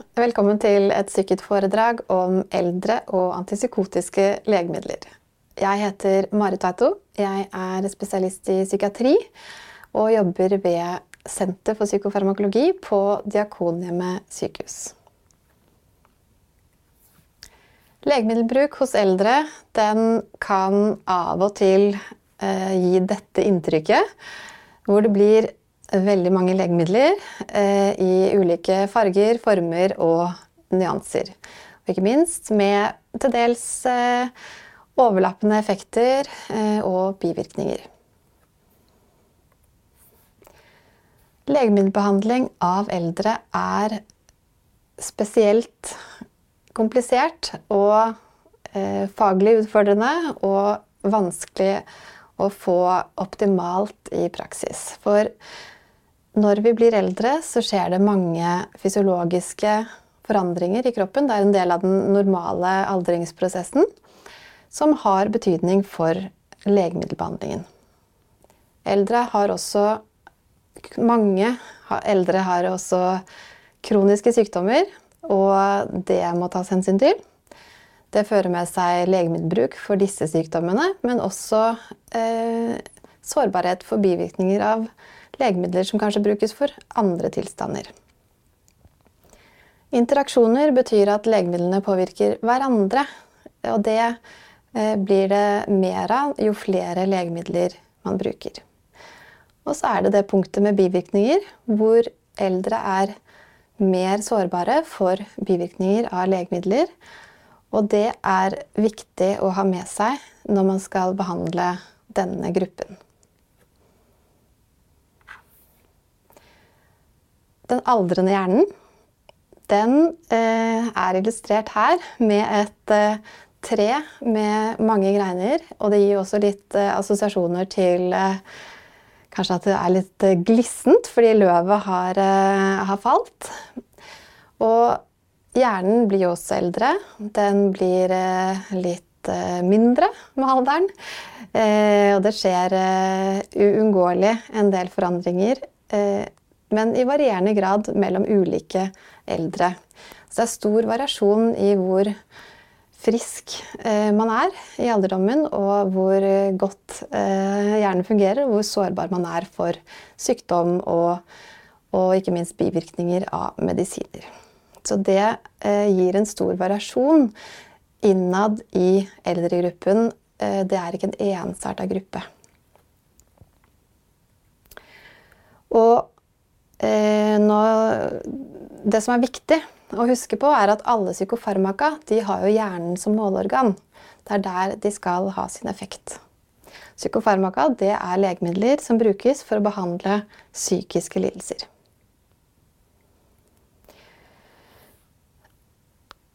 Velkommen til et stykket foredrag om eldre og antipsykotiske legemidler. Jeg heter Marit Tveito. Jeg er spesialist i psykiatri og jobber ved Senter for psykofarmakologi på Diakonhjemmet sykehus. Legemiddelbruk hos eldre kan av og til eh, gi dette inntrykket, hvor det blir veldig mange legemidler eh, i ulike farger, former og nyanser. Og ikke minst med til dels eh, overlappende effekter eh, og bivirkninger. Legemiddelbehandling av eldre er spesielt komplisert og eh, faglig utfordrende og vanskelig å få optimalt i praksis. For når vi blir eldre, så skjer det mange fysiologiske forandringer i kroppen. Det er en del av den normale aldringsprosessen som har betydning for legemiddelbehandlingen. Eldre har også Mange eldre har også kroniske sykdommer, og det må tas hensyn til. Det fører med seg legemiddelbruk for disse sykdommene, men også eh, sårbarhet for bivirkninger av legemidler som kanskje brukes for andre tilstander. Interaksjoner betyr at legemidlene påvirker hverandre. Og det eh, blir det mer av jo flere legemidler man bruker. Og så er det det punktet med bivirkninger, hvor eldre er mer sårbare for bivirkninger av legemidler. Og det er viktig å ha med seg når man skal behandle denne gruppen. Den aldrende hjernen den eh, er illustrert her med et eh, tre med mange greiner. Og det gir også litt eh, assosiasjoner til kanskje at det er litt glissent fordi løvet har, har, falt. Og hjernen blir jo også eldre. Den blir litt mindre med alderen. og det skjer uunngåelig en del forandringer men i varierende grad mellom ulike eldre. Så det er stor variasjon i hvor frisk eh, man er i alderdommen, og hvor godt eh, hjernen fungerer, og hvor sårbar man er for sykdom og, og ikke minst bivirkninger av medisiner. Så det eh, gir en stor variasjon innad i eldregruppen. Det er ikke en ensarta gruppe. Og Eh, nå, det som er viktig å huske på, er at alle psykofarmaka har jo hjernen som måleorgan. Det er der de skal ha sin effekt. Psykofarmaka er legemidler som brukes for å behandle psykiske lidelser.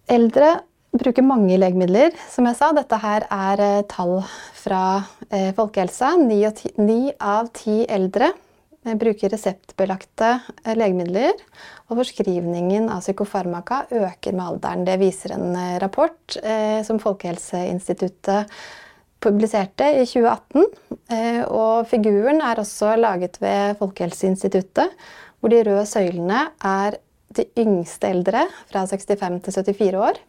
Eldre bruker mange legemidler. Som jeg sa, dette her er eh, tall fra eh, folkehelsa. Ni av ti eldre bruker reseptbelagte eh, legemidler. Og forskrivningen av psykofarmaka øker med alderen. Det viser en eh, rapport eh, som Folkehelseinstituttet publiserte i 2018. Eh, og figuren er også laget ved Folkehelseinstituttet, hvor de røde søylene er de yngste eldre fra 65 til 74 år.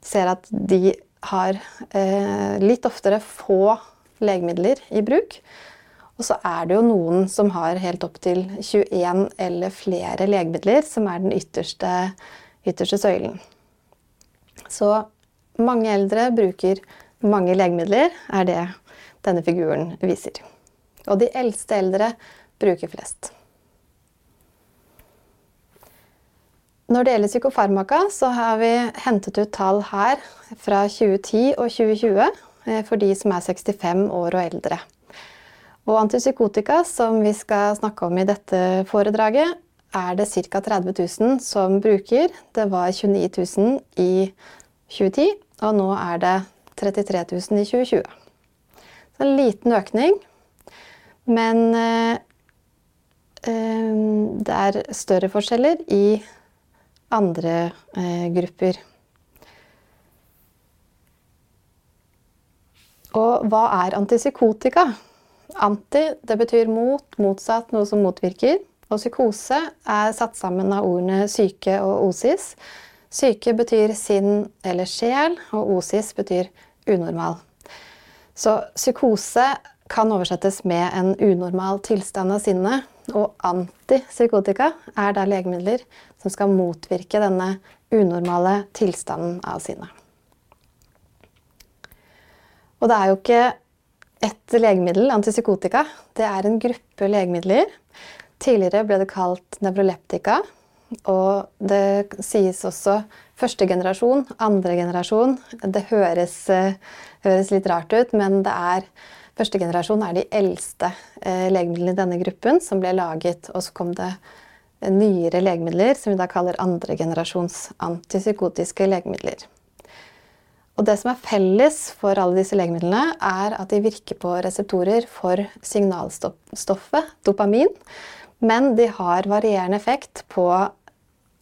Du ser at de har eh, litt oftere få legemidler i bruk. Og så er det jo noen som har helt opp til 21 eller flere legemidler, som er den ytterste, ytterste søylen. Så mange eldre bruker mange legemidler, er det denne figuren viser. Og de eldste eldre bruker flest. Når det gjelder psykofarmaka, så har vi hentet ut tall her fra 2010 og 2020 eh, for de som er 65 år og eldre. Og antipsykotika, som vi skal snakke om i dette foredraget, er det ca. 30 000 som bruker. Det var 29 000 i 2010, og nå er det 33 000 i 2020. Så en liten økning. Men eh, det er større forskjeller i andre eh, grupper. Og hva er antipsykotika? Anti det betyr mot, motsatt, noe som motvirker. Og psykose er satt sammen av ordene syke og osis. Syke betyr sinn eller sjel, og osis betyr unormal. Så psykose kan oversettes med en unormal tilstand av sinnet. Og antipsykotika er da legemidler som skal motvirke denne unormale tilstanden av sinnet. Og det er jo ikke ett legemiddel, antipsykotika. Det er en gruppe legemidler. Tidligere ble det kalt nevroleptika. Og det sies også første generasjon, andre generasjon. Det høres, eh, høres litt rart ut, men det er Første generasjon er de eldste eh, legemidlene i denne gruppen som ble laget. Og så kom det nyere legemidler som vi da kaller andre generasjons antipsykotiske legemidler. Og det som er felles for alle disse legemidlene, er at de virker på reseptorer for signalstoffet dopamin. Men de har varierende effekt på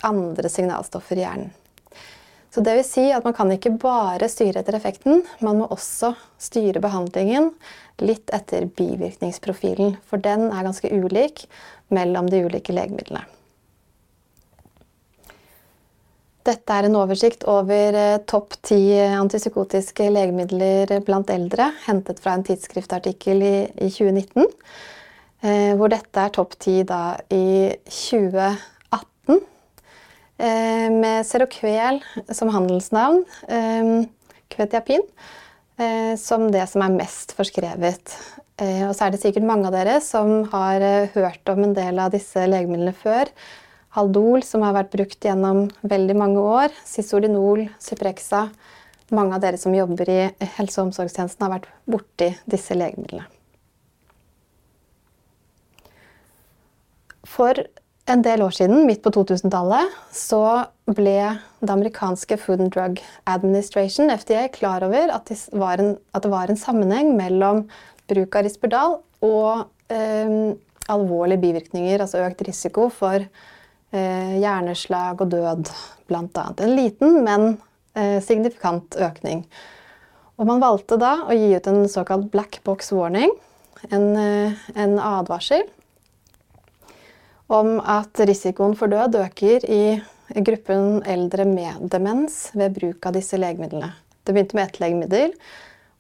andre signalstoffer i hjernen. Så det vil si at man kan ikke bare styre etter effekten, man må også styre behandlingen litt etter bivirkningsprofilen. For den er ganske ulik mellom de ulike legemidlene. Dette er en oversikt over eh, topp ti antipsykotiske legemidler blant eldre, hentet fra en tidsskriftartikkel i, i 2019. Eh, hvor dette er topp ti i 2018. Eh, med Seroquel som handelsnavn, eh, Kvetiapin, eh, som det som er mest forskrevet. Eh, og så er det sikkert mange av dere som har eh, hørt om en del av disse legemidlene før. Haldol, som har vært brukt gjennom veldig mange år. Sisordinol, Cyprexa. Mange av dere som jobber i helse- og omsorgstjenesten, har vært borti disse legemidlene. For en del år siden, midt på 2000-tallet, så ble det amerikanske Food and Drug Administration, FDA, klar over at det var en, det var en sammenheng mellom bruk av Risperdal og eh, alvorlige bivirkninger, altså økt risiko for hjerneslag og død, bl.a. En liten, men eh, signifikant økning. Og man valgte da å gi ut en såkalt black box warning, en, eh, en advarsel om at risikoen for død øker i gruppen eldre med demens ved bruk av disse legemidlene. Det begynte med ett legemiddel,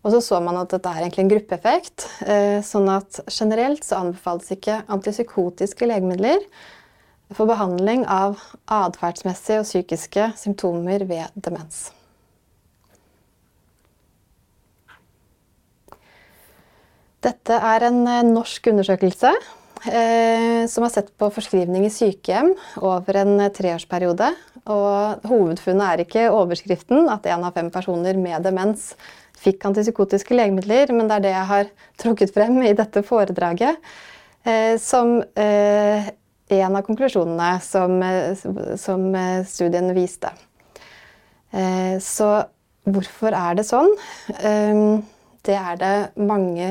og så så man at dette er egentlig en gruppeeffekt. Eh, sånn at generelt så anbefales ikke antipsykotiske legemidler for behandling av atferdsmessige og psykiske symptomer ved demens. Dette er en eh, norsk undersøkelse eh, som har sett på forskrivning i sykehjem over en eh, treårsperiode. Og hovedfunnet er ikke overskriften, at én av fem personer med demens fikk antipsykotiske legemidler, men det er det jeg har trukket frem i dette foredraget. Eh, som eh, en av konklusjonene som, som studien viste. Eh, så hvorfor er det sånn? Eh, det er det mange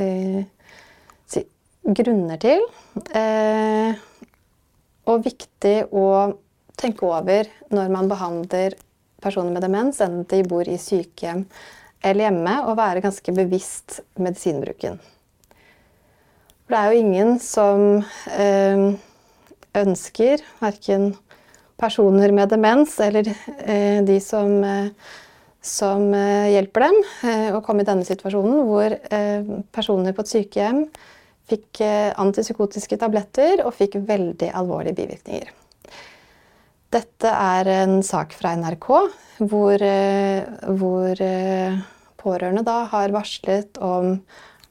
eh, grunner til. Og viktig å tenke over når man behandler personer med demens, enten de bor i sykehjem eller hjemme, og være ganske bevisst medisinbruken. For det er jo ingen som ønsker, verken personer med demens eller eh, de som, eh, som eh, hjelper dem, å komme i denne situasjonen hvor personer på et sykehjem fikk antipsykotiske tabletter og fikk veldig alvorlige bivirkninger. Dette er en sak fra NRK hvor, hvor pårørende da har varslet om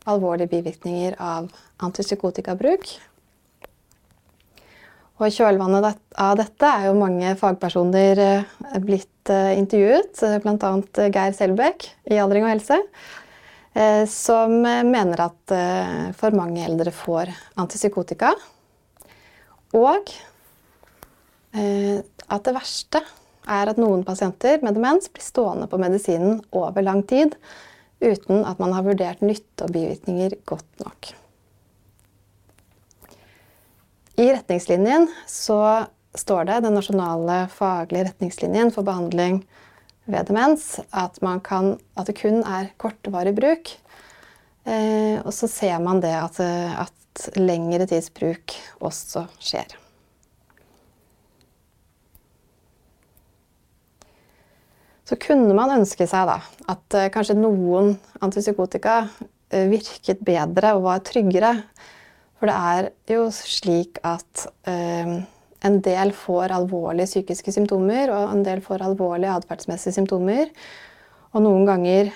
alvorlige bivirkninger av antipsykotikabruk. Og I kjølvannet av dette er jo mange fagpersoner eh, blitt eh, intervjuet, eh, bl.a. Geir Selbekk i Aldring og helse, som mener at for mange eldre får antipsykotika. Og at det verste er at noen pasienter med demens blir stående på medisinen over lang tid uten at man har vurdert nytte og bivirkninger godt nok. I retningslinjen så står det, den nasjonale faglige retningslinjen for behandling ved demens, at, kan, at det kun er kortvarig bruk Eh, og så ser man det at, at lengre tids bruk også skjer. Så kunne man ønske seg da, at uh, kanskje noen antipsykotika uh, virket bedre og var tryggere. For det er jo slik at eh, en del får alvorlige psykiske symptomer, og en del får alvorlige atferdsmessige symptomer. Og noen ganger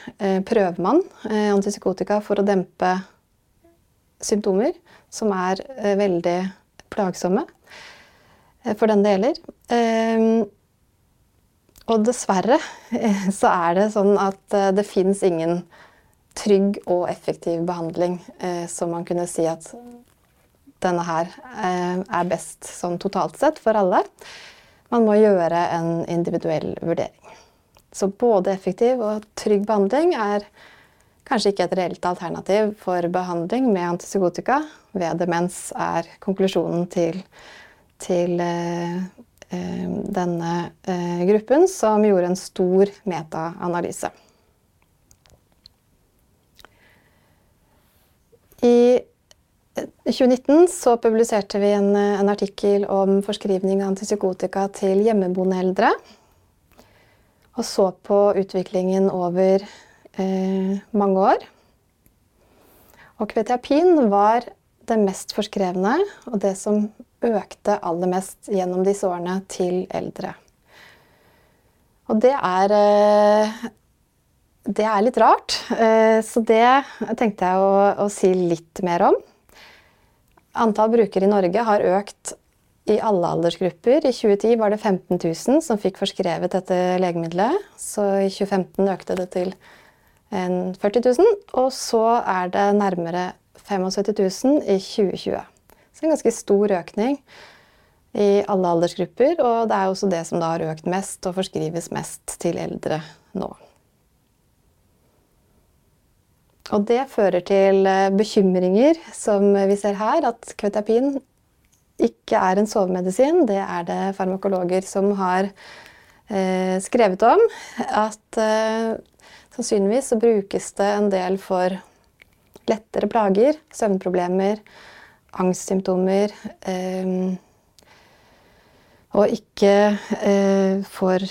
prøver man antipsykotika for å dempe symptomer som er veldig plagsomme for den det gjelder. Og dessverre eh, så er det sånn at eh, det fins ingen trygg og effektiv behandling eh, som man kunne si at denne her er best sånn totalt sett for alle. Man må gjøre en individuell vurdering. Så både effektiv og trygg behandling er kanskje ikke et reelt alternativ for behandling med antipsykotika. Ved demens er konklusjonen til, til Eh, denne eh, gruppen, som gjorde en stor metaanalyse. I 2019 eh, så publiserte vi en, en, artikkel om forskrivning av antipsykotika til hjemmeboende eldre. Og så på utviklingen over eh, mange år. Og kvetiapin var det mest forskrevne og det som økte aller mest gjennom disse årene til eldre. Og det er eh, Det er litt rart, eh, så det tenkte jeg å, å si litt mer om. Antall brukere i Norge har økt i alle aldersgrupper. I 2010 var det 15 000 som fikk forskrevet dette legemiddelet. Så i 2015 økte det til 40 000. Og så er det nærmere 75 000 i 2020. Så en ganske stor økning i alle aldersgrupper. Og det er også det som da har økt mest og forskrives mest til eldre nå. Og det fører til eh, bekymringer, som vi ser her, at kvetiapin ikke er en sovemedisin. Det er det farmakologer som har eh, skrevet om. At eh, sannsynligvis så brukes det en del for lettere plager, søvnproblemer, angstsymptomer. Eh, og ikke eh, for,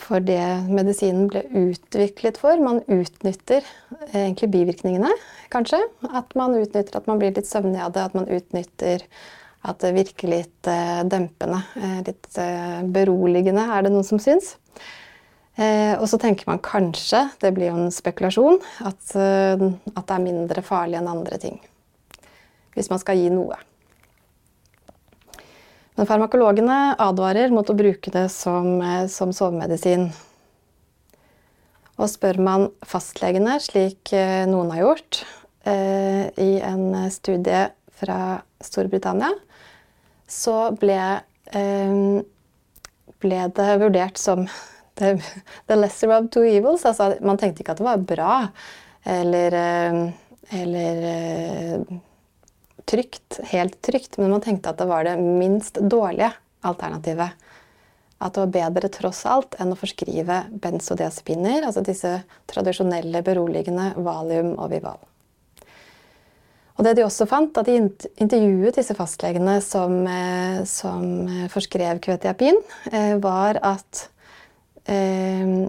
for det medisinen ble utviklet for. Man utnytter eh, egentlig bivirkningene, kanskje. At man utnytter at man blir litt søvnig av det, at man utnytter at det virker litt eh, dempende. Eh, litt beroligende, er det noen som syns. og så tenker man kanskje, det blir jo en spekulasjon, at, at det er mindre farlig enn andre ting hvis man skal gi noe. Men farmakologene advarer mot å bruke det som, eh, som sovemedisin. Og spør man fastlegene, slik eh, noen har gjort eh, i en studie fra Storbritannia, så ble, ble det vurdert som the, the, lesser of two evils. Altså, man tenkte ikke at det var bra eller, eller trygt, helt trygt, men man tenkte at det var det minst dårlige alternativet. At det var bedre tross alt enn å forskrive benzodiazepiner, altså disse tradisjonelle beroligende valium og Vival. Og det de også fant, at de intervjuet disse fastlegene som, eh, som forskrev kvetiapin, eh, var at eh,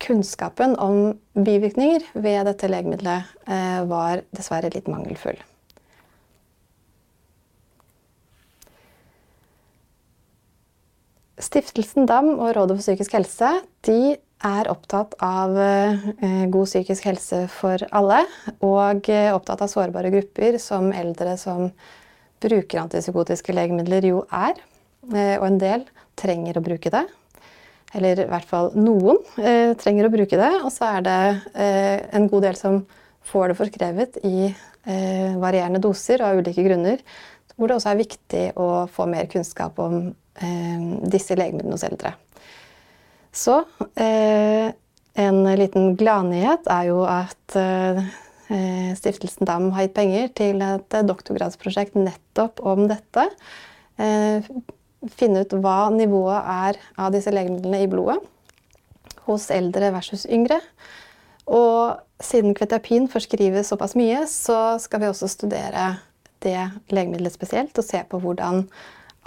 kunnskapen om bivirkninger ved dette legemiddelet eh, var dessverre litt mangelfull. Stiftelsen DAM og Rådet for psykisk helse de er opptatt av eh, god psykisk helse for alle. Og eh, opptatt av sårbare grupper, som eldre som bruker antipsykotiske legemidler jo er. Eh, og en del trenger å bruke det. Eller i hvert fall noen trenger å bruke det. Og så er det en god del som får det forskrevet i varierende doser av ulike grunner. Hvor det også er viktig å få mer kunnskap om disse legemidlene hos eldre. Så eh, en liten gladnyhet er jo at eh, Stiftelsen DAM har gitt penger til et doktorgradsprosjekt nettopp om dette. Finne ut hva nivået er av disse legemidlene i blodet hos eldre versus yngre. Og siden kvetiapin forskrives såpass mye, så skal vi også studere det legemiddelet spesielt og se på hvordan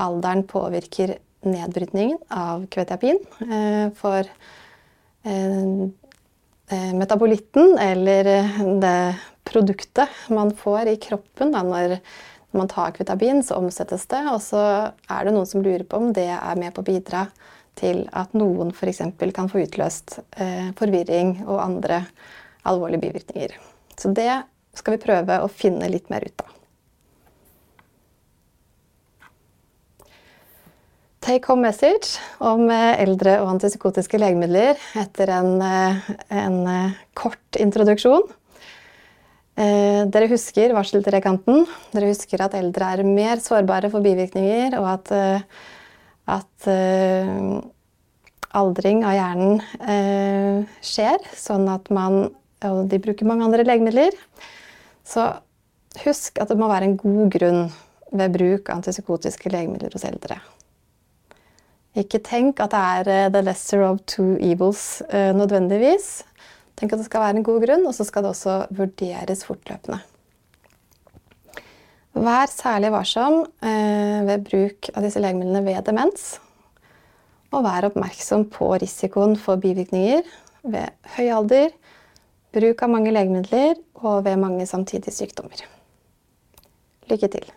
alderen påvirker nedbrytningen av kvetiapin. Eh, for eh, eh, metabolitten, eller det produktet man får i kroppen da, når man tar kvetabin, så omsettes det. Og så er det noen som lurer på om det er med på å bidra til at noen f.eks. kan få utløst forvirring og andre alvorlige bivirkninger. Så det skal vi prøve å finne litt mer ut av. Take home message om eh, eldre og antipsykotiske legemidler etter en, eh, en eh, kort introduksjon. Dere husker varseltrekanten. Dere husker at eldre er mer sårbare for bivirkninger, og at at aldring av hjernen skjer, sånn at man Og de bruker mange andre legemidler. Så husk at det må være en god grunn ved bruk av antipsykotiske legemidler hos eldre. Ikke tenk at det er uh, the lesser of two evils nødvendigvis. Tenk at det skal være en god grunn, og så skal det også vurderes fortløpende. Vær særlig varsom eh, ved bruk av disse legemidlene ved demens. Og vær oppmerksom på risikoen for bivirkninger ved høy alder, bruk av mange legemidler og ved mange samtidige sykdommer. Lykke til.